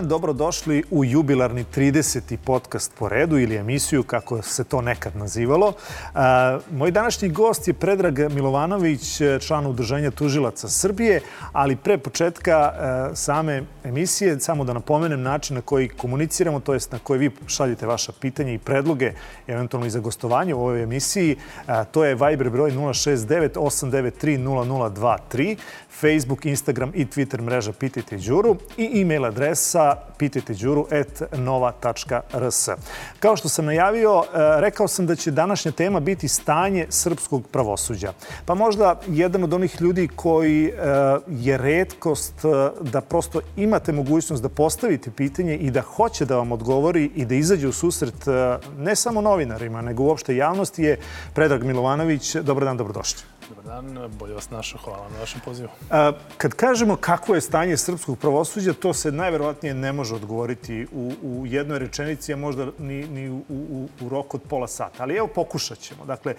dan, dobrodošli u jubilarni 30. podcast po redu ili emisiju, kako se to nekad nazivalo. Moj današnji gost je Predrag Milovanović, član Udruženja tužilaca Srbije, ali pre početka same emisije, samo da napomenem način na koji komuniciramo, to jest na koji vi šaljete vaša pitanja i predloge, eventualno i za gostovanje u ovoj emisiji, to je Viber broj 069 893 0023, Facebook, Instagram i Twitter mreža Pitajte Đuru i e-mail adresa pitajteđuru.nova.rs. Kao što sam najavio, e, rekao sam da će današnja tema biti stanje srpskog pravosuđa. Pa možda jedan od onih ljudi koji e, je redkost e, da prosto imate mogućnost da postavite pitanje i da hoće da vam odgovori i da izađe u susret ne samo novinarima, nego uopšte javnosti je Predrag Milovanović. Dobar dan, dobrodošli. Dobar dan, bolje vas našao. Hvala na vašem pozivu. Kad kažemo kakvo je stanje srpskog pravosuđa, to se najverovatnije ne može odgovoriti u, u jednoj rečenici, a možda ni, ni u, u, u roku od pola sata. Ali evo pokušat ćemo. Dakle,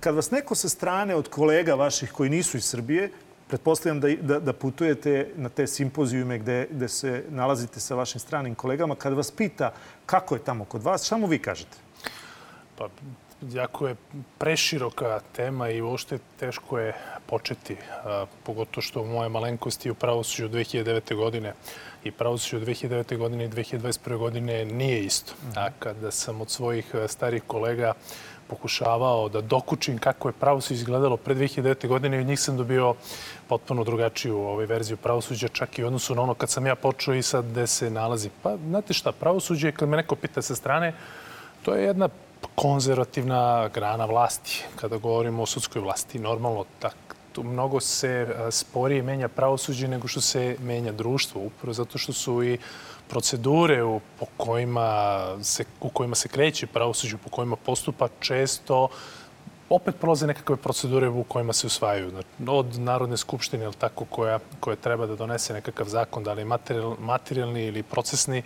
kad vas neko sa strane od kolega vaših koji nisu iz Srbije, pretpostavljam da, da, da putujete na te simpozijume gde, gde se nalazite sa vašim stranim kolegama, kad vas pita kako je tamo kod vas, samo vi kažete? Pa, jako je preširoka tema i uopšte teško je početi, a, pogotovo što moje malenkosti u pravosuđu 2009. godine i pravosuđu 2009. godine i 2021. godine nije isto. A kada sam od svojih starih kolega pokušavao da dokučim kako je pravosuđe izgledalo pre 2009. godine i od njih sam dobio potpuno drugačiju ovaj, verziju pravosuđa, čak i u odnosu na ono kad sam ja počeo i sad gde se nalazi. Pa, znate šta, pravosuđe, kad me neko pita sa strane, to je jedna konzervativna grana vlasti. Kada govorimo o sudskoj vlasti, normalno tak, mnogo se sporije menja pravosuđe nego što se menja društvo, upravo zato što su i procedure u, po kojima se, u kojima se kreće pravosuđe, po kojima postupa često opet prolaze nekakve procedure u kojima se usvajaju. Znači, od Narodne skupštine, ili tako, koja, koja treba da donese nekakav zakon, da li material, materijalni ili procesni,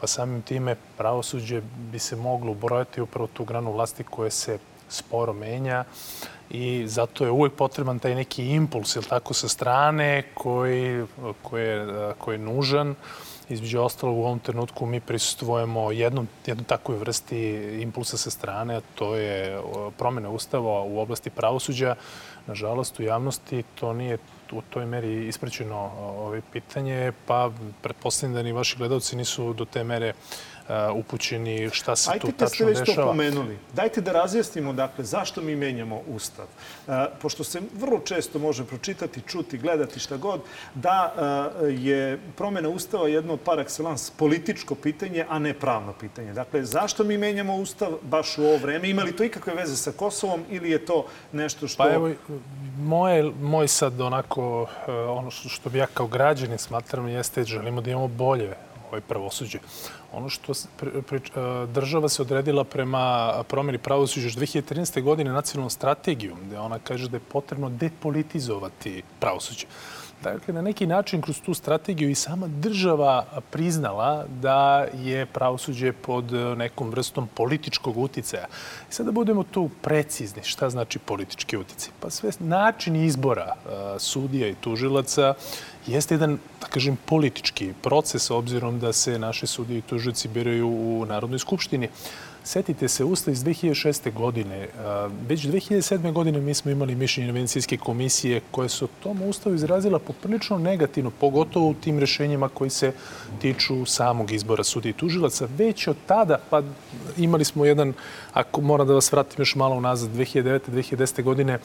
pa samim time pravosuđe bi se moglo ubrojati upravo tu granu vlasti koja se sporo menja i zato je uvek potreban taj neki impuls, ili tako, sa strane koji, koji, je, koji je nužan Između ostalog, u ovom trenutku mi prisustujemo jednom, jednom takvoj vrsti impulsa sa strane, a to je promjena ustava u oblasti pravosuđa. Nažalost, u javnosti to nije u toj meri isprećeno ove pitanje, pa pretpostavljam da ni vaši gledalci nisu do te mere Uh, upućeni šta se Ajde tu tačno dešava. Ajde kad ste već to pomenuli, dajte da razjasnimo dakle, zašto mi menjamo Ustav. Uh, pošto se vrlo često može pročitati, čuti, gledati šta god, da uh, je promjena Ustava jedno par excellence političko pitanje, a ne pravno pitanje. Dakle, zašto mi menjamo Ustav baš u ovo vreme? Ima li to ikakve veze sa Kosovom ili je to nešto što... Pa evo, moje, moj sad onako, ono što bi ja kao građanin smatram jeste želimo da imamo bolje ovaj pravosuđe. Ono što država se odredila prema promjeni pravosuđa još 2013. godine nacionalnom strategijom, gde ona kaže da je potrebno depolitizovati pravosuđe. Dakle, na neki način kroz tu strategiju i sama država priznala da je pravosuđe pod nekom vrstom političkog uticaja. I sada budemo tu precizni šta znači politički uticaj. Pa sve način izbora sudija i tužilaca jeste jedan, da kažem, politički proces, obzirom da se naše sudije i tužilci biraju u Narodnoj skupštini. Setite se, Ustav iz 2006. godine, već 2007. godine mi smo imali mišljenje Venecijanske komisije koje su o tom Ustavu izrazila poprilično negativno, pogotovo u tim rešenjima koji se tiču samog izbora sudija i tužilaca. Već od tada, pa imali smo jedan, ako moram da vas vratim još malo nazad, 2009. 2010. godine,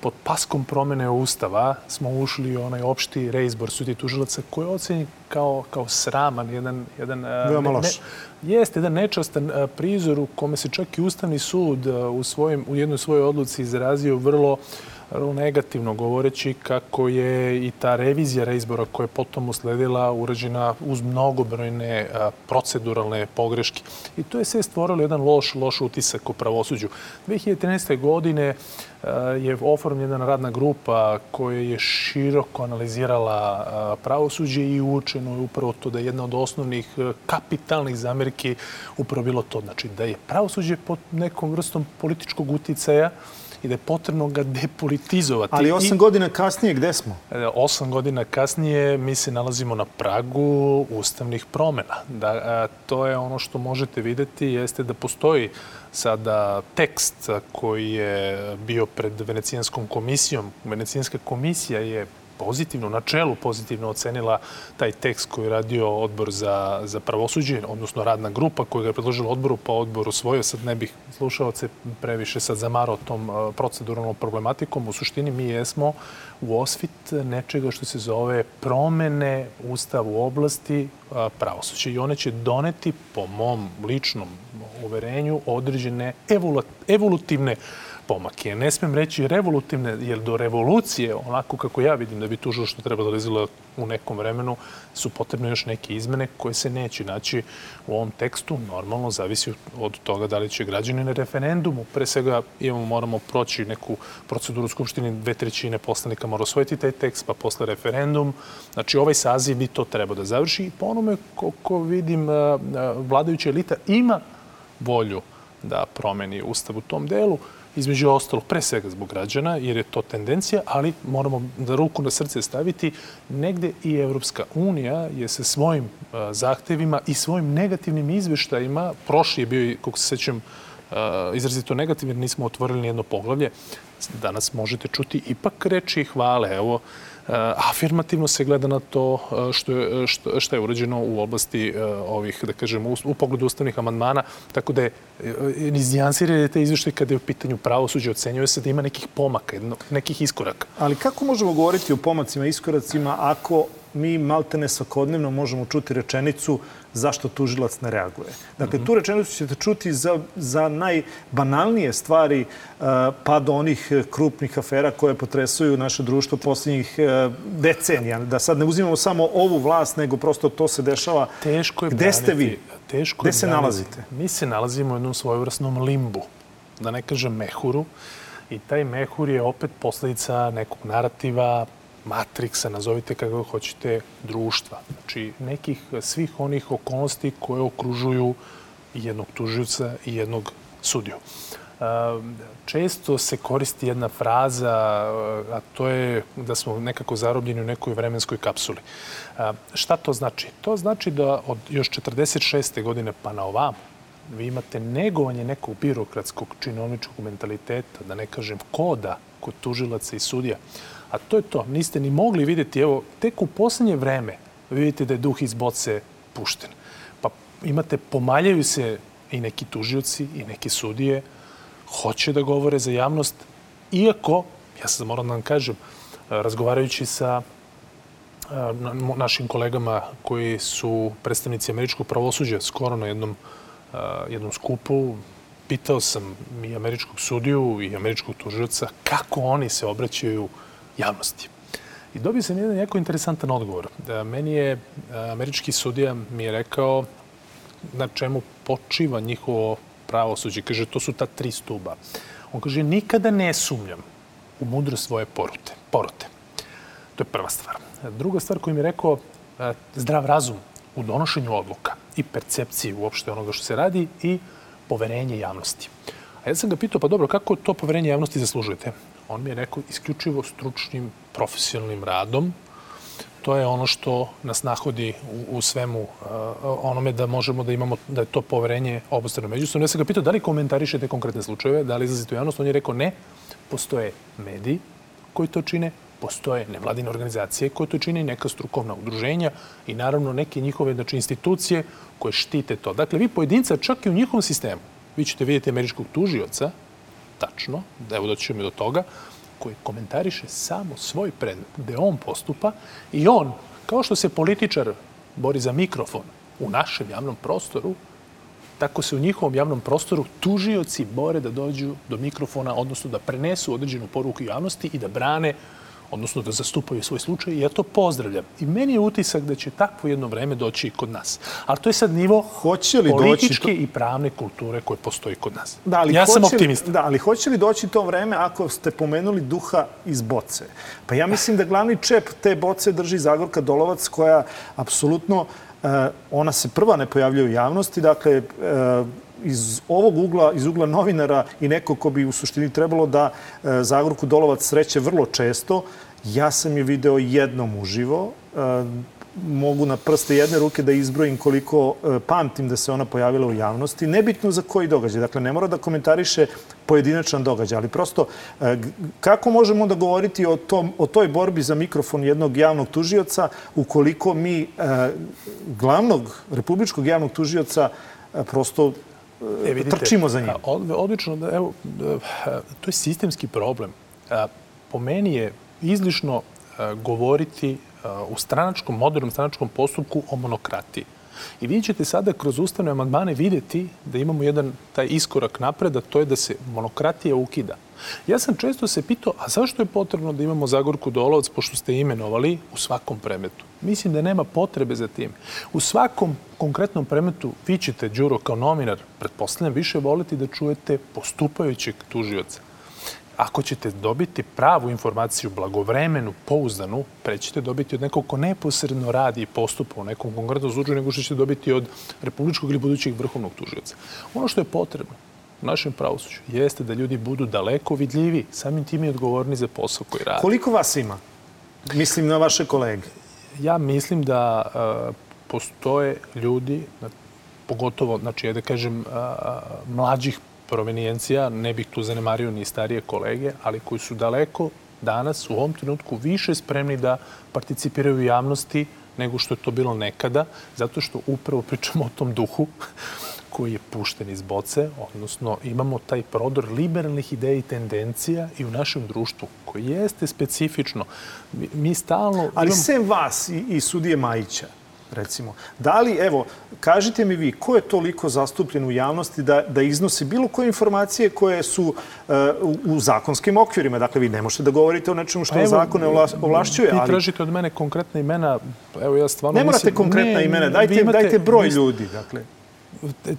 pod paskom promene Ustava smo ušli u onaj opšti reizbor sudija i tužilaca koji je ocenjen kao, kao sraman, jedan... jedan Veoma loš. Ne, jeste jedan nečastan prizor u kome se čak i Ustavni sud u, svojim, u jednoj svojoj odluci izrazio vrlo negativno govoreći kako je i ta revizija reizbora koja je potom usledila urađena uz mnogobrojne proceduralne pogreške. I to je sve stvorilo jedan loš, loš utisak u pravosuđu. 2013. godine je oformljena jedna radna grupa koja je široko analizirala pravosuđe i učeno je upravo to da je jedna od osnovnih kapitalnih zamerki upravo bilo to. Znači da je pravosuđe pod nekom vrstom političkog uticaja i da je potrebno ga depolitizovati. Ali osam I, godina kasnije gde smo? E, osam godina kasnije mi se nalazimo na pragu ustavnih promena. Da, a, to je ono što možete videti jeste da postoji sada tekst koji je bio pred Venecijanskom komisijom. Venecijanska komisija je pozitivno, na čelu pozitivno ocenila taj tekst koji je radio odbor za, za pravosuđe, odnosno radna grupa koja ga je predložila odboru, pa odbor usvojio. Sad ne bih slušalce previše sad zamarao tom proceduralnom problematikom. U suštini mi jesmo u osvit nečega što se zove promene Ustava u oblasti pravosuđa i one će doneti, po mom ličnom uverenju, određene evolutivne pomake. Ne smem reći revolutivne, jer do revolucije, onako kako ja vidim da bi tužilo što treba da izgleda u nekom vremenu, su potrebne još neke izmene koje se neće naći u ovom tekstu. Normalno, zavisi od toga da li će građani na referendumu. Pre svega imamo, moramo proći neku proceduru u Skupštini, dve trećine poslanika mora osvojiti taj tekst, pa posle referendum. Znači, ovaj saziv bi to treba da završi i po onome koliko vidim, vladajuća elita ima volju da promeni ustav u tom delu između ostalo, pre svega zbog građana, jer je to tendencija, ali moramo da ruku na srce staviti, negde i Evropska unija je sa svojim zahtevima i svojim negativnim izveštajima, prošli je bio, kako se sećam, izrazito negativno, jer nismo otvorili jedno poglavlje, danas možete čuti ipak reči hvale. Evo, afirmativno se gleda na to eh, što je, što, što je urađeno u oblasti eh, ovih, da kažem, u, u pogledu ustavnih amandmana, tako da je iznijansirajte te izveštaje kada je u pitanju pravosuđe, ocenjuje se da ima nekih pomaka, nekih iskoraka. Ali kako možemo govoriti o pomacima, iskoracima ako mi maltene svakodnevno možemo čuti rečenicu zašto tužilac ne reaguje. Dakle, tu rečenicu ćete čuti za, za najbanalnije stvari uh, pa do onih krupnih afera koje potresuju naše društvo poslednjih uh, decenija. Da sad ne uzimamo samo ovu vlast, nego prosto to se dešava. Teško je Gde braniti, ste vi? Teško Gde se nalazite? Mi se nalazimo u jednom svojevrsnom limbu, da ne kažem mehuru. I taj mehur je opet posledica nekog narativa, matriksa, nazovite kako hoćete, društva. Znači, nekih svih onih okolnosti koje okružuju jednog tuživca i jednog sudiju. Često se koristi jedna fraza, a to je da smo nekako zarobljeni u nekoj vremenskoj kapsuli. Šta to znači? To znači da od još 46. godine pa na ovamo vi imate negovanje nekog birokratskog činovničkog mentaliteta, da ne kažem koda kod tužilaca i sudija. A to je to. Niste ni mogli videti, evo, tek u poslednje vreme vidite da je duh iz boce pušten. Pa imate, pomaljaju se i neki tužioci i neki sudije, hoće da govore za javnost, iako, ja sad moram da vam kažem, razgovarajući sa našim kolegama koji su predstavnici američkog pravosuđa skoro na jednom, jednom skupu, pitao sam i američkog sudiju i američkog tužioca kako oni se obraćaju uh, javnosti. I dobio sam jedan jako interesantan odgovor. Da meni je e, američki sudija mi je rekao na čemu počiva njihovo pravosuđe. Kaže, to su ta tri stuba. On kaže, nikada ne sumnjam u mudro svoje porute. porote. To je prva stvar. Druga stvar koju mi je rekao, e, zdrav razum u donošenju odluka i percepciji uopšte onoga što se radi i poverenje javnosti. A ja sam ga pitao, pa dobro, kako to poverenje javnosti zaslužujete? On mi je rekao isključivo stručnim, profesionalnim radom. To je ono što nas nahodi u, u svemu uh, onome da možemo da imamo, da je to poverenje obostrano međusobno. Ja sam ga pitao da li komentarišete konkretne slučajeve, da li izlazite u javnost. On je rekao ne, postoje mediji koji to čine, postoje nevladine organizacije koje to čine neka strukovna udruženja i naravno neke njihove znači, institucije koje štite to. Dakle, vi pojedinca čak i u njihovom sistemu, vi ćete vidjeti američkog tužioca tačno, evo doćemo do toga, koji komentariše samo svoj predmet, gde on postupa i on, kao što se političar bori za mikrofon u našem javnom prostoru, tako se u njihovom javnom prostoru tužioci bore da dođu do mikrofona, odnosno da prenesu određenu poruku javnosti i da brane odnosno da zastupaju svoj slučaj i ja to pozdravljam. I meni je utisak da će takvo jedno vreme doći kod nas. Ali to je sad nivo hoće li političke doći to... i pravne kulture koje postoji kod nas. Da, ali ja sam optimista. Da, ali hoće li doći to vreme ako ste pomenuli duha iz boce? Pa ja mislim da glavni čep te boce drži Zagorka Dolovac koja apsolutno uh, ona se prva ne pojavljuje u javnosti, dakle, uh, iz ovog ugla, iz ugla novinara i neko ko bi u suštini trebalo da e, Zagorku Dolovac sreće vrlo često, ja sam je video jednom uživo. E, mogu na prste jedne ruke da izbrojim koliko e, pamtim da se ona pojavila u javnosti. Nebitno za koji događaj. Dakle, ne mora da komentariše pojedinačan događaj, ali prosto kako možemo da govoriti o, tom, o toj borbi za mikrofon jednog javnog tužioca ukoliko mi glavnog republičkog javnog tužioca prosto e, vidite, trčimo za njim. Odlično, da, evo, to je sistemski problem. Po meni je izlišno govoriti u stranačkom, modernom stranačkom postupku o monokratiji. I vi ćete sada kroz ustavne amandmane videti da imamo jedan taj iskorak napred, a to je da se monokratija ukida. Ja sam često se pitao, a zašto je potrebno da imamo Zagorku Dolovac, pošto ste imenovali u svakom premetu? Mislim da nema potrebe za tim. U svakom konkretnom premetu vi ćete, Đuro, kao novinar, pretpostavljam, više voliti da čujete postupajućeg tužioca. Ako ćete dobiti pravu informaciju, blagovremenu, pouzdanu, prećete dobiti od nekog ko neposredno radi i postupa u nekom konkretnom slučaju, nego što ćete dobiti od republičkog ili budućeg vrhovnog tužioca. Ono što je potrebno u našem pravosuđu jeste da ljudi budu daleko vidljivi, samim tim i odgovorni za posao koji radi. Koliko vas ima? Mislim na vaše kolege. Ja mislim da uh, postoje ljudi, pogotovo, znači, ja da kažem, uh, mlađih provenijencija, ne bih tu zanemario ni starije kolege, ali koji su daleko danas, u ovom trenutku, više spremni da participiraju u javnosti nego što je to bilo nekada, zato što upravo pričamo o tom duhu koji je pušten iz boce, odnosno imamo taj prodor liberalnih ideja i tendencija i u našem društvu, koji jeste specifično. Mi, mi stalno... Ali imamo... sem vas i, i sudije Majića, recimo. Da li, evo, kažite mi vi, ko je toliko zastupljen u javnosti da, da iznosi bilo koje informacije koje su uh, u, u zakonskim okvirima? Dakle, vi ne možete da govorite o nečemu što pa evo, zakon ne ovlašćuje, ali... Vi tražite od mene konkretne imena, evo ja stvarno Ne morate mislim, konkretna ne, imena, dajte, imate, dajte broj ljudi, dakle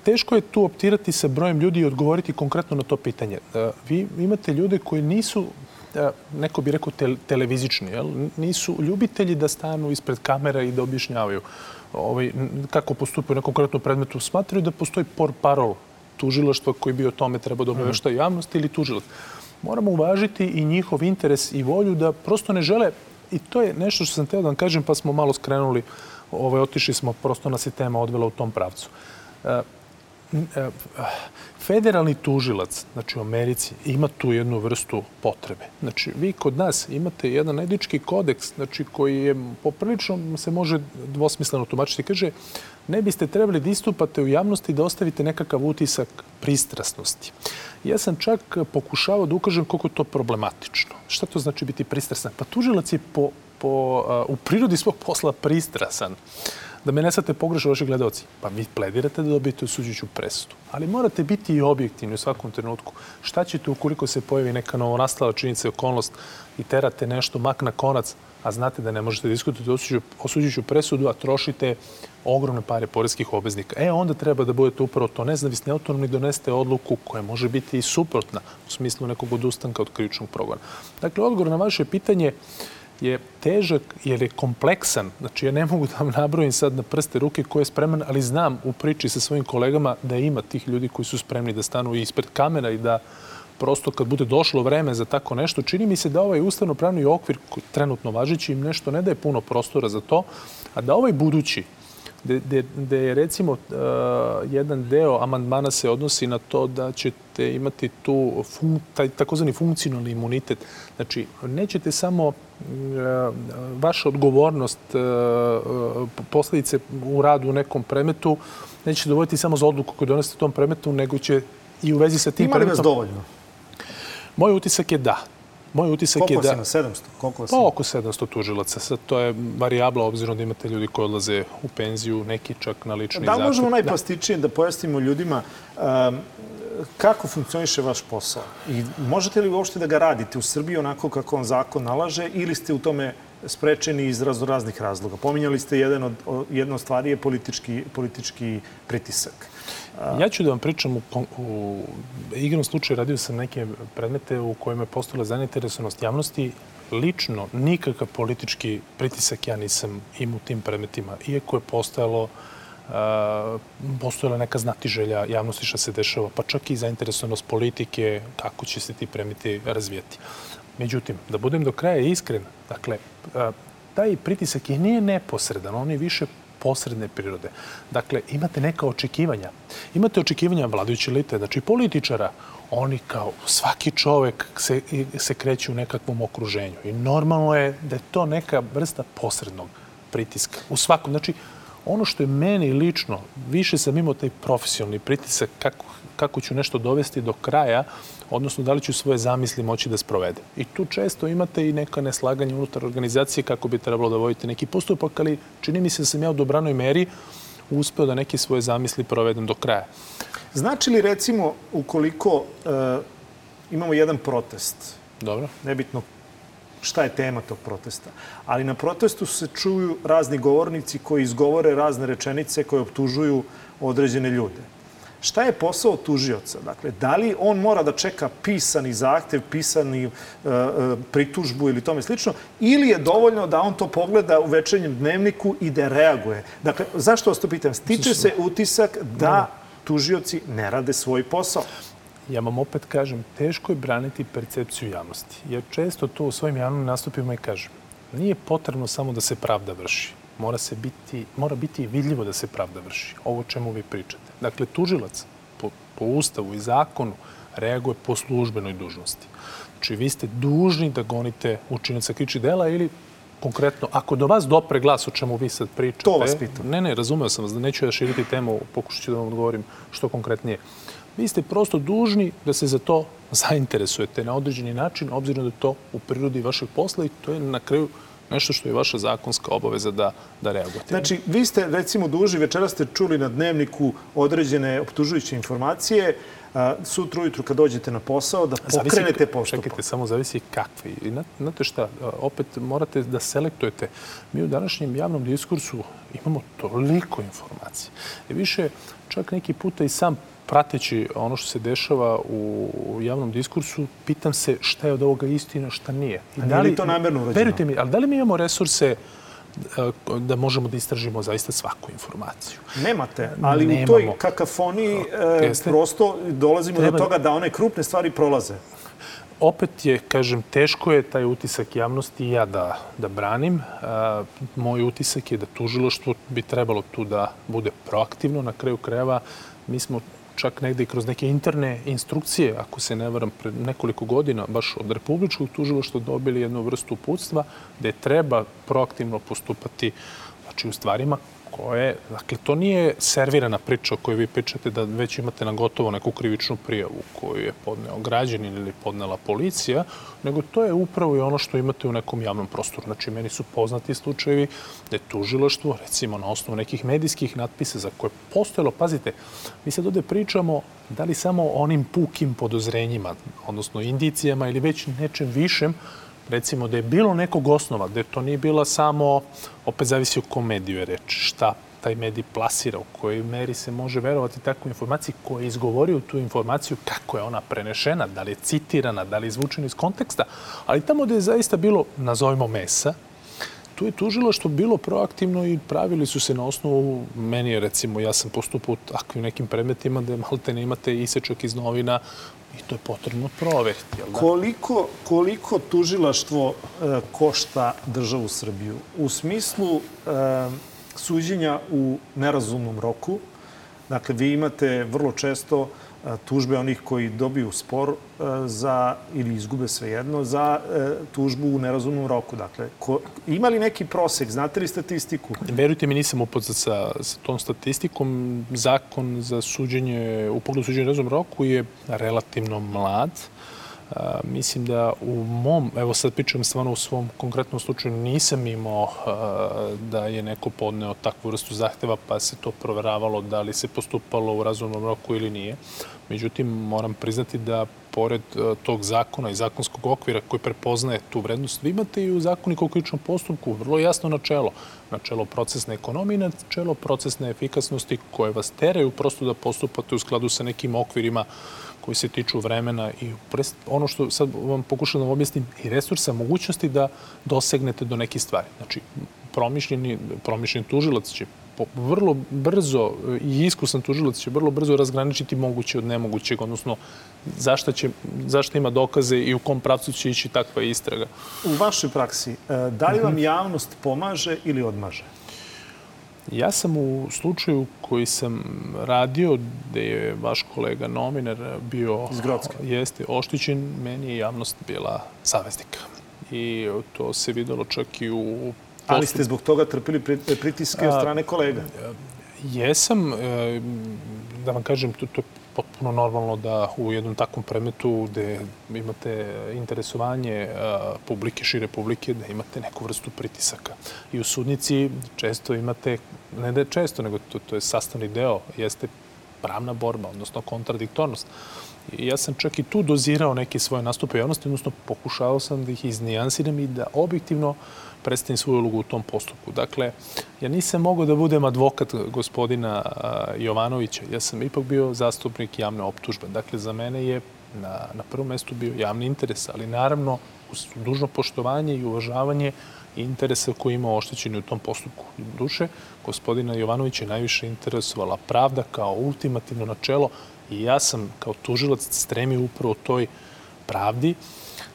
teško je tu optirati sa brojem ljudi i odgovoriti konkretno na to pitanje. E, vi imate ljude koji nisu neko bi rekao te, televizični, jel? nisu ljubitelji da stanu ispred kamera i da objašnjavaju ovaj, kako postupaju na konkretnom predmetu. Smatraju da postoji por parol tužilaštva koji bi o tome trebao da obavešta mhm. javnost ili tužilac. Moramo uvažiti i njihov interes i volju da prosto ne žele, i to je nešto što sam teo da vam kažem, pa smo malo skrenuli, ovaj, otišli smo, prosto nas je tema odvela u tom pravcu. Uh, federalni tužilac, znači u Americi, ima tu jednu vrstu potrebe. Znači, vi kod nas imate jedan etički kodeks, znači koji je poprilično se može dvosmisleno tumačiti. Kaže, ne biste trebali da istupate u javnosti da ostavite nekakav utisak pristrasnosti. Ja sam čak pokušavao da ukažem koliko je to problematično. Šta to znači biti pristrasan? Pa tužilac je po, po, u prirodi svog posla pristrasan. Da me ne svate pogrešno vaši gledalci. Pa vi pledirate da dobijete osuđujuću presudu. Ali morate biti i objektivni u svakom trenutku. Šta ćete ukoliko se pojavi neka novonastala činjenica i okolnost i terate nešto mak na konac, a znate da ne možete diskutovati osuđujuću presudu, a trošite ogromne pare porezkih obveznika. E, onda treba da budete upravo to nezavisni autonomni donesete odluku koja može biti i suprotna u smislu nekog odustanka od krivičnog progona. Dakle, odgovor na vaše pitanje je težak jer je kompleksan. Znači, ja ne mogu da vam nabrojim sad na prste ruke ko je spreman, ali znam u priči sa svojim kolegama da ima tih ljudi koji su spremni da stanu ispred kamera i da prosto kad bude došlo vreme za tako nešto, čini mi se da ovaj ustavno-pravni okvir trenutno važeći im nešto ne daje puno prostora za to, a da ovaj budući gde je recimo uh, jedan deo amandmana se odnosi na to da ćete imati tu fun, taj takozvani funkcionalni imunitet. Znači, nećete samo uh, vaša odgovornost uh, posledice u radu u nekom premetu neće dovoljiti samo za odluku koju donesete u tom premetu, nego će i u vezi sa tim Ima li vas dovoljno? Moj utisak je da. Moj utisak Koliko je da... Koliko si na 700? Koliko vas pa oko 700 tužilaca. Sad to je varijabla obzirom da imate ljudi koji odlaze u penziju, neki čak na lični zakup. Da možemo najplastičnije da, da pojasnimo ljudima um, kako funkcioniše vaš posao? I možete li uopšte da ga radite u Srbiji onako kako vam zakon nalaže ili ste u tome sprečeni iz raznoraznih razloga? Pominjali ste jedan od, jedna od stvari je politički, politički pritisak. Ja ću da vam pričam u, u igrom slučaju radio sam neke predmete u kojima je postojala zainteresovanost javnosti. Lično, nikakav politički pritisak ja nisam imao u tim predmetima, iako je postojalo uh, postojala neka znatiželja javnosti šta se dešava, pa čak i zainteresovanost politike, kako će se ti predmeti razvijati. Međutim, da budem do kraja iskren, dakle, taj pritisak i nije neposredan, on je više posredne prirode. Dakle, imate neka očekivanja. Imate očekivanja vladajuće elite, znači političara, oni kao svaki čovek se, se kreće u nekakvom okruženju. I normalno je da je to neka vrsta posrednog pritiska. U svakom, znači, ono što je meni lično, više sam imao taj profesionalni pritisak kako, kako ću nešto dovesti do kraja, odnosno da li ću svoje zamisli moći da sprovedem. I tu često imate i neka neslaganja unutar organizacije kako bi trebalo da vodite neki postupak, ali čini mi se da sam ja u dobranoj meri uspeo da neke svoje zamisli provedem do kraja. Znači li recimo ukoliko uh, imamo jedan protest, Dobro. nebitno šta je tema tog protesta. Ali na protestu se čuju razni govornici koji izgovore razne rečenice koje optužuju određene ljude. Šta je posao tužioca? Dakle, da li on mora da čeka pisani zahtev, pisani uh, pritužbu ili tome slično, ili je dovoljno da on to pogleda u večernjem dnevniku i da reaguje? Dakle, zašto vas to pitam? Stiče se utisak da tužioci ne rade svoj posao. Ja vam opet kažem, teško je braniti percepciju javnosti. Jer često to u svojim javnim nastupima i kažem. Nije potrebno samo da se pravda vrši. Mora, se biti, mora biti vidljivo da se pravda vrši. Ovo čemu vi pričate. Dakle, tužilac po, po ustavu i zakonu reaguje po službenoj dužnosti. Znači, vi ste dužni da gonite učinaca kriči dela ili konkretno, ako do vas dopre glas o čemu vi sad pričate... To vas pitam. Ne, ne, razumeo sam vas, da neću da širiti temu, pokušat ću da vam odgovorim što konkretnije. Vi ste prosto dužni da se za to zainteresujete na određeni način, obzirom da je to u prirodi vašeg posla i to je na kraju nešto što je vaša zakonska obaveza da, da reagujete. Znači, vi ste recimo duži, večera ste čuli na dnevniku određene optužujuće informacije, a, sutra ujutru kad dođete na posao da pokrenete postupak. Čekajte, samo zavisi kakvi. I znate šta, opet morate da selektujete. Mi u današnjem javnom diskursu imamo toliko informacija. I više, čak neki puta i sam prateći ono što se dešava u javnom diskursu, pitam se šta je od ovoga istina, šta nije. I da li to namerno urađeno? Verujte mi, ali da li mi imamo resurse da možemo da istražimo zaista svaku informaciju. Nemate, ali Nemamo. u toj kakafoniji e, prosto dolazimo Treba... do toga da one krupne stvari prolaze. Opet je, kažem, teško je taj utisak javnosti i ja da, da branim. E, moj utisak je da tužiloštvo bi trebalo tu da bude proaktivno. Na kraju krajeva mi smo čak negde i kroz neke interne instrukcije, ako se ne varam, pred nekoliko godina, baš od Republičkog tužiloštva dobili jednu vrstu uputstva gde treba proaktivno postupati znači, u stvarima koje, dakle, to nije servirana priča o kojoj vi pričate da već imate na gotovo neku krivičnu prijavu koju je podneo građanin ili podnela policija, nego to je upravo i ono što imate u nekom javnom prostoru. Znači, meni su poznati slučajevi da je tužilaštvo, recimo na osnovu nekih medijskih natpisa za koje postojalo, pazite, mi sad ovde pričamo da li samo onim pukim podozrenjima, odnosno indicijama ili već nečem višem, recimo da je bilo nekog osnova, da to nije bila samo, opet zavisi o kom mediju je reč, šta taj medij plasira, u kojoj meri se može verovati takvu informaciju koja je izgovorio tu informaciju, kako je ona prenešena, da li je citirana, da li je izvučena iz konteksta, ali tamo da je zaista bilo, nazovimo mesa, tu je tužilaštvo bilo proaktivno i pravili su se na osnovu, meni je recimo, ja sam postupao u takvim nekim predmetima da malte ne imate isečak iz novina i to je potrebno proveriti. Da? Koliko, koliko tužilaštvo e, košta državu Srbiju? U smislu e, suđenja u nerazumnom roku, dakle, vi imate vrlo često tužbe onih koji dobiju spor za, ili izgube svejedno za tužbu u nerazumnom roku. Dakle, ko, ima li neki prosek? Znate li statistiku? Verujte mi, nisam upoznat sa, sa tom statistikom. Zakon za suđenje, u pogledu suđenja u nerazumnom roku je relativno mlad. A, mislim da u mom, evo sad pričam stvarno u svom konkretnom slučaju, nisam imao da je neko podneo takvu vrstu zahteva pa se to proveravalo da li se postupalo u razumnom roku ili nije. Međutim, moram priznati da pored tog zakona i zakonskog okvira koji prepoznaje tu vrednost, vi imate i u zakoniku o kričnom postupku vrlo jasno načelo. Načelo procesne ekonomije načelo procesne efikasnosti koje vas teraju prosto da postupate u skladu sa nekim okvirima koji se tiču vremena i ono što sad vam pokušam da vam objasnim i resursa, mogućnosti da dosegnete do neke stvari. Znači, promišljeni, promišljeni tužilac će vrlo brzo i iskusan tužilac će vrlo brzo razgraničiti moguće od nemogućeg, odnosno zašta, će, zašta ima dokaze i u kom pravcu će ići takva istraga. U vašoj praksi, e, da li vam mhm. javnost pomaže ili odmaže? Ja sam u slučaju koji sam radio, gde je vaš kolega nominar bio jeste oštićen, meni je javnost bila saveznika. I to se videlo čak i u Ali ste zbog toga trpili pritiske od strane kolega? Jesam. E, da vam kažem, to, to potpuno normalno da u jednom takvom predmetu gde imate interesovanje publike, šire publike, da imate neku vrstu pritisaka. I u sudnici često imate, ne da je često, nego to, to je sastavni deo, jeste pravna borba, odnosno kontradiktornost. I ja sam čak i tu dozirao neke svoje nastupe javnosti, odnosno pokušao sam da ih iznijansiram i da objektivno uh, predstavim svoju ulogu u tom postupku. Dakle, ja nisam mogao da budem advokat gospodina Jovanovića. Ja sam ipak bio zastupnik javne optužbe. Dakle, za mene je na, na prvom mestu bio javni interes, ali naravno uz dužno poštovanje i uvažavanje interesa koji ima oštećeni u tom postupku. Duše, gospodina Jovanovića je najviše interesovala pravda kao ultimativno načelo i ja sam kao tužilac stremio upravo toj pravdi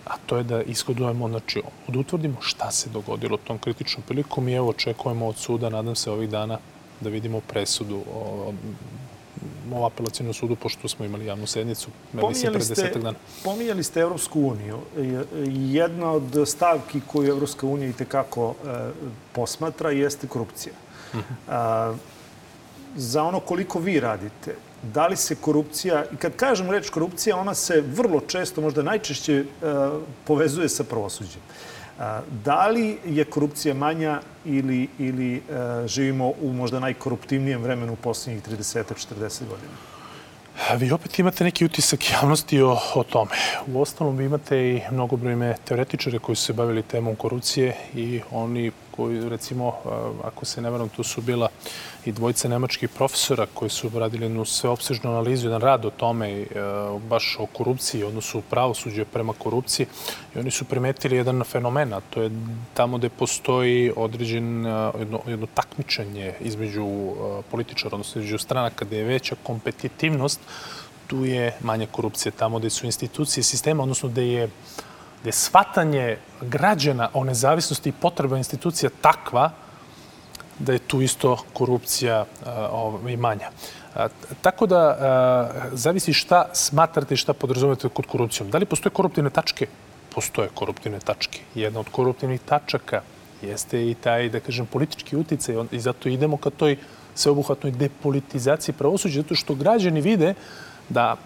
a to je da ishodujemo, znači, da utvrdimo šta se dogodilo tom kritičnom prilikom i evo očekujemo od suda, nadam se ovih dana, da vidimo presudu o, o apelacijnom sudu, pošto smo imali javnu sednicu, mislim, pre desetak dana. Pominjali ste Evropsku uniju. Jedna od stavki koju Evropska unija i tekako e, posmatra jeste korupcija. Uh mhm. -huh. a, za ono koliko vi radite, da li se korupcija, i kad kažem reč korupcija, ona se vrlo često, možda najčešće, e, povezuje sa pravosuđem. E, da li je korupcija manja ili, ili e, živimo u možda najkoruptivnijem vremenu poslednjih 30-40 godina? Vi opet imate neki utisak javnosti o, o tome. U ostalom vi imate i mnogobrojne teoretičare koji su se bavili temom korupcije i oni koji, recimo, ako se ne varam, tu su bila i dvojica nemačkih profesora koji su radili jednu sveopsežnu analizu, jedan rad o tome, e, baš o korupciji, odnosu pravosuđe prema korupciji. I oni su primetili jedan fenomen, a to je tamo gde postoji određen, e, jedno, jedno takmičenje između e, političara, odnosno između stranaka, gde je veća kompetitivnost, tu je manja korupcija. Tamo gde su institucije sistema, odnosno gde je gde je shvatanje građana o nezavisnosti i potreba institucija takva da je tu isto korupcija ovaj, manja. Tako da, zavisi šta smatrate i šta podrazumete kod korupcijom. Da li postoje koruptivne tačke? Postoje koruptivne tačke. Jedna od koruptivnih tačaka jeste i taj, da kažem, politički uticaj i zato idemo ka toj sveobuhvatnoj depolitizaciji pravosuđa, zato što građani vide da,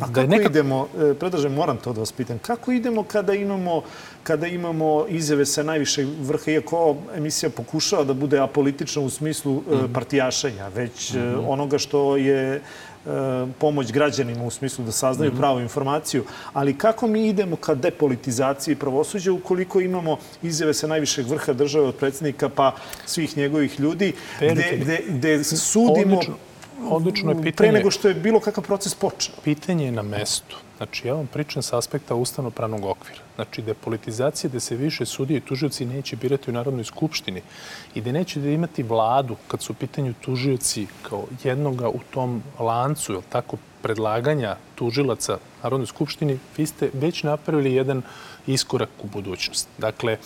A da je neka... idemo, e, predlažem, moram to da vas pitam, kako idemo kada imamo, kada imamo izjave sa najvišeg vrha, iako emisija pokušava da bude apolitična u smislu mm -hmm. partijašenja, već mm -hmm. onoga što je pomoć građanima u smislu da saznaju mm -hmm. pravu informaciju. Ali kako mi idemo ka depolitizaciji pravosuđa ukoliko imamo izjave sa najvišeg vrha države od predsednika pa svih njegovih ljudi, gde, gde, gde sudimo... Odlično Odlično je pitanje. Pre nego što je bilo kakav proces počeo. Pitanje je na mestu. Znači, ja vam pričam sa aspekta ustavno-pravnog okvira. Znači, depolitizacija gde se više sudije i tužioci neće birati u Narodnoj skupštini i gde neće da imati vladu kad su u pitanju tužioci kao jednoga u tom lancu, je tako, predlaganja tužilaca Narodnoj skupštini, vi ste već napravili jedan iskorak u budućnost. Dakle,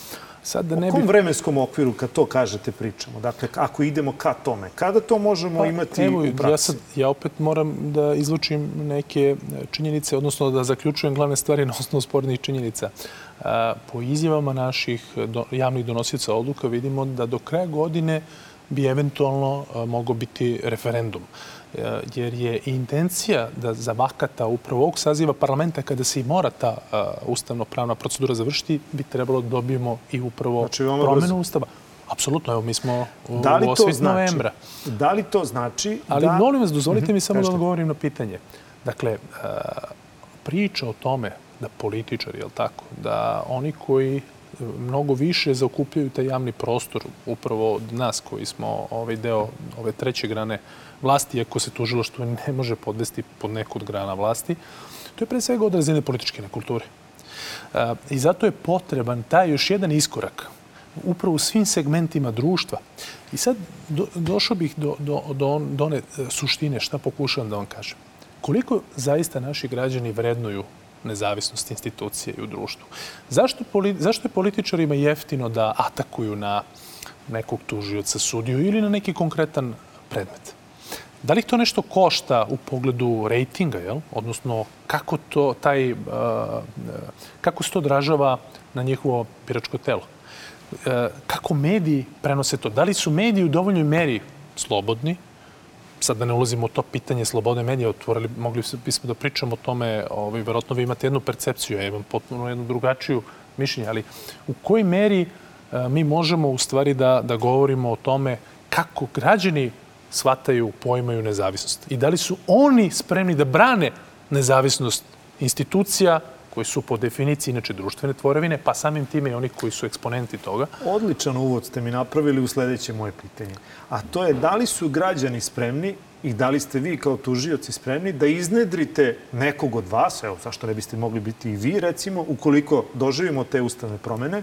Sad da ne o kom bi... vremenskom okviru kad to kažete pričamo? Dakle, ako idemo ka tome, kada to možemo pa, imati evo, u praksi? Ja, sad, ja opet moram da izlučim neke činjenice, odnosno da zaključujem glavne stvari na osnovu spornih činjenica. Po izjavama naših javnih donosica odluka vidimo da do kraja godine bi eventualno mogao biti referendum. Jer je intencija da za vakata upravo ovog saziva parlamenta kada se i mora ta ustavno-pravna procedura završiti, bi trebalo da dobijemo i upravo znači, promenu ustava. Apsolutno, evo mi smo u, da li znači, novembra. Da li to znači Ali da... molim vas, dozvolite mm -hmm, mi samo da odgovorim na pitanje. Dakle, priča o tome da političari, jel tako, da oni koji mnogo više zaokupljaju taj javni prostor upravo od nas koji smo ovaj deo ove treće grane vlasti, ako se tužilaštvo ne može podvesti pod neku od grana vlasti, to je pre svega odraz jedne političke nekulture. I zato je potreban taj još jedan iskorak upravo u svim segmentima društva. I sad do, došao bih do, do, do, do one suštine, šta pokušavam da vam kažem. Koliko zaista naši građani vrednuju nezavisnost institucije i u društvu. Zašto, zašto je političarima jeftino da atakuju na nekog tužioca, sudiju ili na neki konkretan predmet? Da li to nešto košta u pogledu rejtinga, jel? odnosno kako, to, taj, uh, kako se to odražava na njihovo biračko telo? Uh, kako mediji prenose to? Da li su mediji u dovoljnoj meri slobodni sad da ne ulazimo u to pitanje slobode medija, otvorili, mogli bismo da pričamo o tome, ovaj, verovatno vi imate jednu percepciju, ja imam potpuno jednu drugačiju mišljenje, ali u kojoj meri a, mi možemo u stvari da, da govorimo o tome kako građani shvataju, poimaju nezavisnost? I da li su oni spremni da brane nezavisnost institucija koji su po definiciji inače društvene tvorevine, pa samim time i oni koji su eksponenti toga. Odličan uvod ste mi napravili u sledeće moje pitanje. A to je da li su građani spremni i da li ste vi kao tužioci spremni da iznedrite nekog od vas, evo zašto ne biste mogli biti i vi recimo, ukoliko doživimo te ustavne promene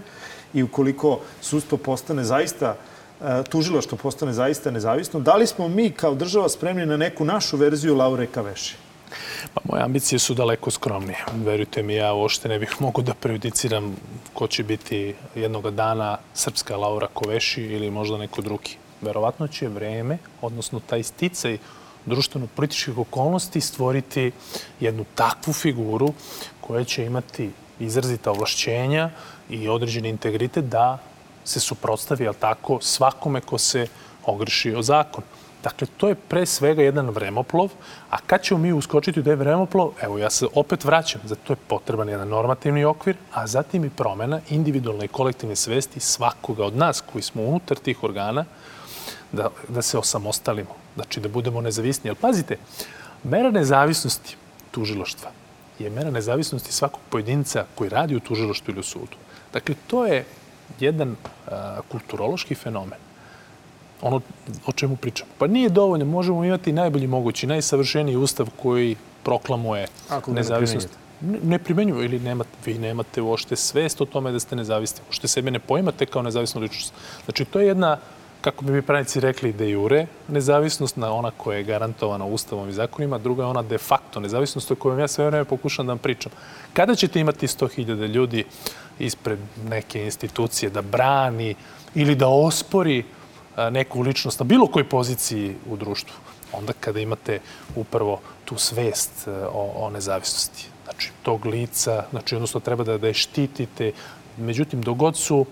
i ukoliko sudstvo postane zaista e, tužilaštvo postane zaista nezavisno, da li smo mi kao država spremni na neku našu verziju Laure Kaveši? Pa moje ambicije su daleko skromnije. Verujte mi, ja uopšte ne bih mogu da prejudiciram ko će biti jednog dana srpska Laura Koveši ili možda neko drugi. Verovatno će vreme, odnosno taj sticaj društveno-političkih okolnosti stvoriti jednu takvu figuru koja će imati izrazita ovlašćenja i određeni integritet da se suprotstavi, tako, svakome ko se ogreši o zakon. Dakle, to je pre svega jedan vremoplov, a kad ćemo mi uskočiti u taj vremoplov, evo ja se opet vraćam, za to je potreban jedan normativni okvir, a zatim i promena individualne i kolektivne svesti svakoga od nas koji smo unutar tih organa, da, da se osamostalimo, znači da budemo nezavisni. Jer pazite, mera nezavisnosti tužiloštva je mera nezavisnosti svakog pojedinca koji radi u tužiloštvu ili u sudu. Dakle, to je jedan a, kulturološki fenomen ono o čemu pričamo. Pa nije dovoljno, možemo imati najbolji mogući, najsavršeniji ustav koji proklamuje Ako nezavisnost. Ne, ne primenjuju ili nemate, vi nemate uošte svest o tome da ste nezavisni. Uošte sebe ne poimate kao nezavisnu ličnost. Znači, to je jedna, kako bi mi pravnici rekli, de jure nezavisnost, na ona koja je garantovana ustavom i zakonima, druga je ona de facto nezavisnost o kojoj ja sve vreme pokušam da vam pričam. Kada ćete imati 100.000 ljudi ispred neke institucije da brani ili da ospori neku ličnost na bilo kojoj poziciji u društvu, onda kada imate upravo tu svest o, o nezavisnosti. Znači, tog lica, znači, odnosno treba da, da je štitite. Međutim, dogod su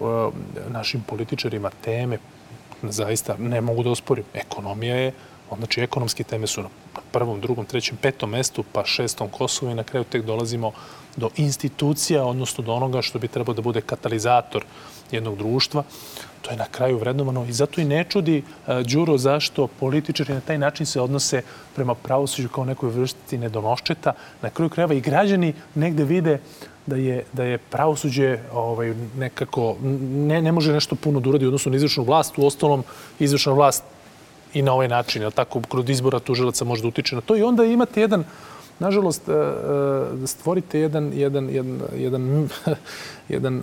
uh, našim političarima teme, zaista ne mogu da osporim, ekonomija je, znači ekonomske teme su na prvom, drugom, trećem, petom mestu, pa šestom Kosovu i na kraju tek dolazimo do institucija, odnosno do onoga što bi trebao da bude katalizator jednog društva to je na kraju vrednovano i zato i ne čudi uh, Đuro zašto političari na taj način se odnose prema pravosuđu kao nekoj vrsti nedonoščeta. Na kraju krajeva i građani negde vide da je, da je pravosuđe ovaj, nekako, ne, ne može nešto puno da uradi odnosno na izvršnu vlast. U ostalom, izvršna vlast i na ovaj način, jel tako, kroz izbora tužilaca može da utiče na to i onda imate jedan nažalost, da stvorite jedan, jedan, jedan, jedan, jedan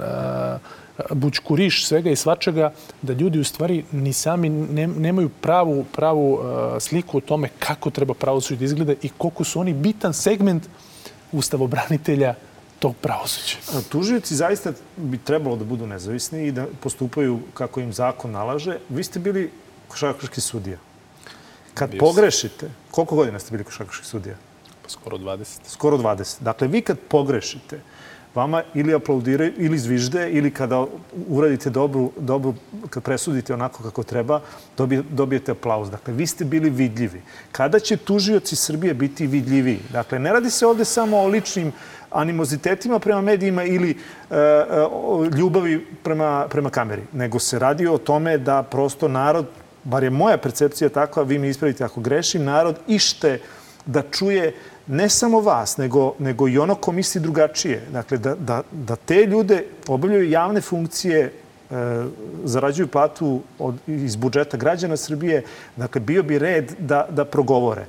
bućkuriš svega i svačega, da ljudi u stvari ni sami ne, nemaju pravu, pravu sliku o tome kako treba pravosuđe da izgleda i koliko su oni bitan segment ustavobranitelja tog pravosuđa. Tužioci zaista bi trebalo da budu nezavisni i da postupaju kako im zakon nalaže. Vi ste bili košarkaški sudija. Kad Bio pogrešite, koliko godina ste bili košarkaški sudija? Pa skoro 20. Skoro 20. Dakle, vi kad pogrešite, vama ili aplaudiraju ili zvižde ili kada uradite dobru, dobru kad presudite onako kako treba, dobijete aplauz. Dakle, vi ste bili vidljivi. Kada će tužioci Srbije biti vidljiviji? Dakle, ne radi se ovde samo o ličnim animozitetima prema medijima ili e, e, ljubavi prema, prema kameri, nego se radi o tome da prosto narod, bar je moja percepcija takva, vi mi ispravite ako grešim, narod ište da čuje ne samo vas, nego, nego i ono ko misli drugačije. Dakle, da, da, da te ljude obavljaju javne funkcije, e, zarađuju platu od, iz budžeta građana Srbije, dakle, bio bi red da, da progovore.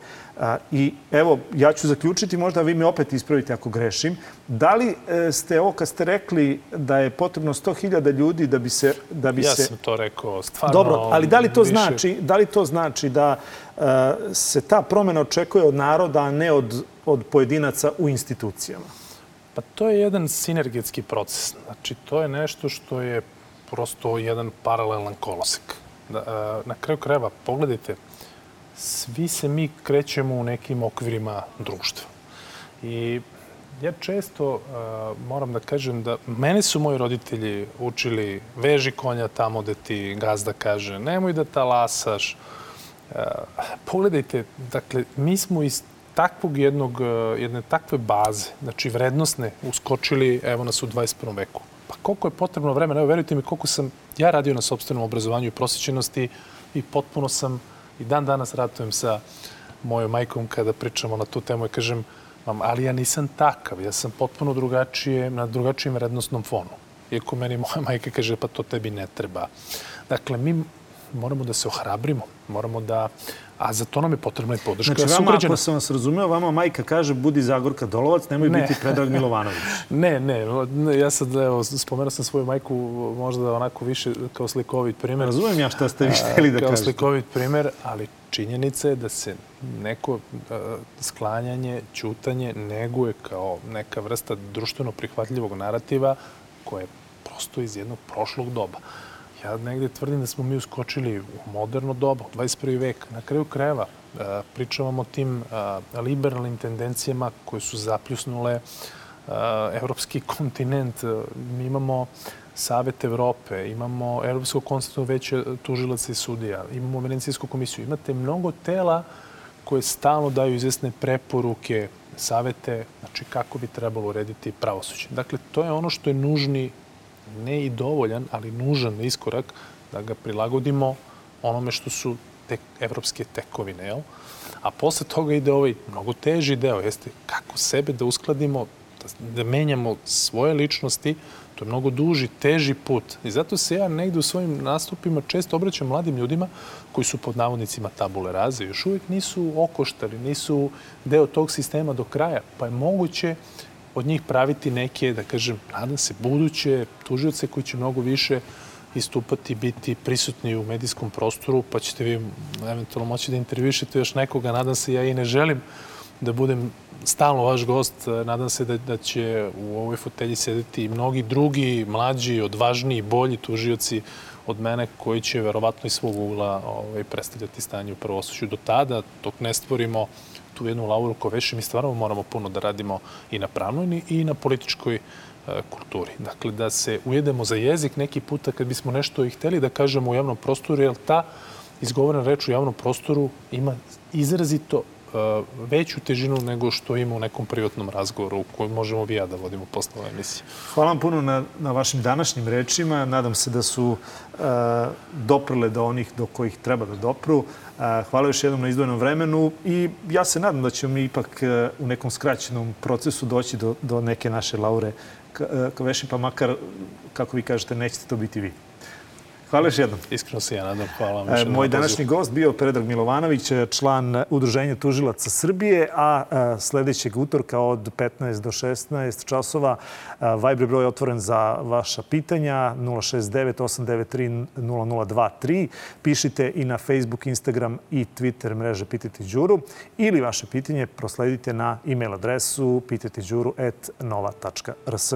I evo, ja ću zaključiti, možda vi mi opet ispravite ako grešim. Da li e, ste ovo kad ste rekli da je potrebno 100.000 ljudi da bi se... Da bi ja se... sam to rekao stvarno Dobro, ali da li to, više... znači, da, li to znači da e, se ta promena očekuje od naroda, a ne od, od pojedinaca u institucijama? Pa to je jedan sinergetski proces. Znači, to je nešto što je prosto jedan paralelan kolosek. Da, e, na kraju krajeva, pogledajte, svi se mi krećemo u nekim okvirima društva. I ja često uh, moram da kažem da mene su moji roditelji učili veži konja tamo da ti gazda kaže nemoj da talasaš. Uh, pogledajte, dakle, mi smo iz takvog jednog, jedne takve baze, znači vrednostne, uskočili, evo nas u 21. veku. Pa koliko je potrebno vremena, evo verujte mi koliko sam ja radio na sobstvenom obrazovanju i prosjećenosti i potpuno sam I dan danas ratujem sa mojom majkom kada pričamo na tu temu i kažem, mam, ali ja nisam takav, ja sam potpuno drugačije, na drugačijem vrednostnom fonu. Iako meni moja majka kaže, pa to tebi ne treba. Dakle, mi moramo da se ohrabrimo, moramo da a za to nam je potrebna i podrška znači, vama, ako sam vas razumeo, vama majka kaže budi Zagorka Dolovac, nemoj ne. biti Predrag Milovanović. ne, ne, ja sad, evo, spomenuo sam svoju majku možda onako više kao slikovit primjer. Razumem ja šta ste vi hteli da kažete. Kao slikovit primjer, ali činjenica je da se neko sklanjanje, ćutanje neguje kao neka vrsta društveno prihvatljivog narativa koje je prosto iz jednog prošlog doba. Ja negde tvrdim da smo mi uskočili u moderno dobu, 21. vek. Na kraju krajeva e, pričavamo o tim e, liberalnim tendencijama koje su zapljusnule e, evropski kontinent. Mi imamo Savet Evrope, imamo Evropsko konstitutivno veće tužilaca i sudija, imamo Venecijansku komisiju. Imate mnogo tela koje stalno daju izvesne preporuke, savete, znači kako bi trebalo urediti pravosuđe. Dakle, to je ono što je nužni ne i dovoljan, ali nužan iskorak da ga prilagodimo onome što su te evropske tekovine, jel? A posle toga ide ovaj mnogo teži deo, jeste kako sebe da uskladimo, da, da menjamo svoje ličnosti, to je mnogo duži, teži put. I zato se ja negde u svojim nastupima često obraćam mladim ljudima koji su pod navodnicima tabule raze, još uvijek nisu okoštali, nisu deo tog sistema do kraja, pa je moguće od njih praviti neke, da kažem, nadam se, buduće tužioce koji će mnogo više istupati, biti prisutni u medijskom prostoru, pa ćete vi eventualno moći da intervjušete još nekoga. Nadam se, ja i ne želim da budem stalno vaš gost. Nadam se da, da će u ovoj fotelji sedeti i mnogi drugi, mlađi, odvažniji, bolji tužioci od mene koji će verovatno iz svog ugla ovaj, predstavljati stanje u pravosuđu. Do tada, dok ne stvorimo tu jednu Lauru Koveši, mi stvarno moramo puno da radimo i na pravnoj i na političkoj e, kulturi. Dakle, da se ujedemo za jezik neki puta kad bismo nešto i hteli da kažemo u javnom prostoru, jer ta izgovorena reč u javnom prostoru ima izrazito veću težinu nego što ima u nekom privatnom razgovoru u kojem možemo vi ja da vodimo posle ove emisije. Hvala vam puno na, na vašim današnjim rečima. Nadam se da su uh, doprle do onih do kojih treba da dopru. Uh, hvala još jednom na izdvojenom vremenu i ja se nadam da ćemo mi ipak uh, u nekom skraćenom procesu doći do, do neke naše Laure Kaveši, pa makar, kako vi kažete, nećete to biti vi. Hvala još jednom. Iskreno se ja nadam. Hvala vam. E, moj današnji gost bio Predrag Milovanović, član Udruženja tužilaca Srbije, a sledećeg utorka od 15 do 16 časova Viber broj je otvoren za vaša pitanja 069 893 0023. Pišite i na Facebook, Instagram i Twitter mreže Pitajte Đuru ili vaše pitanje prosledite na e-mail adresu pitajteđuru.nova.rs.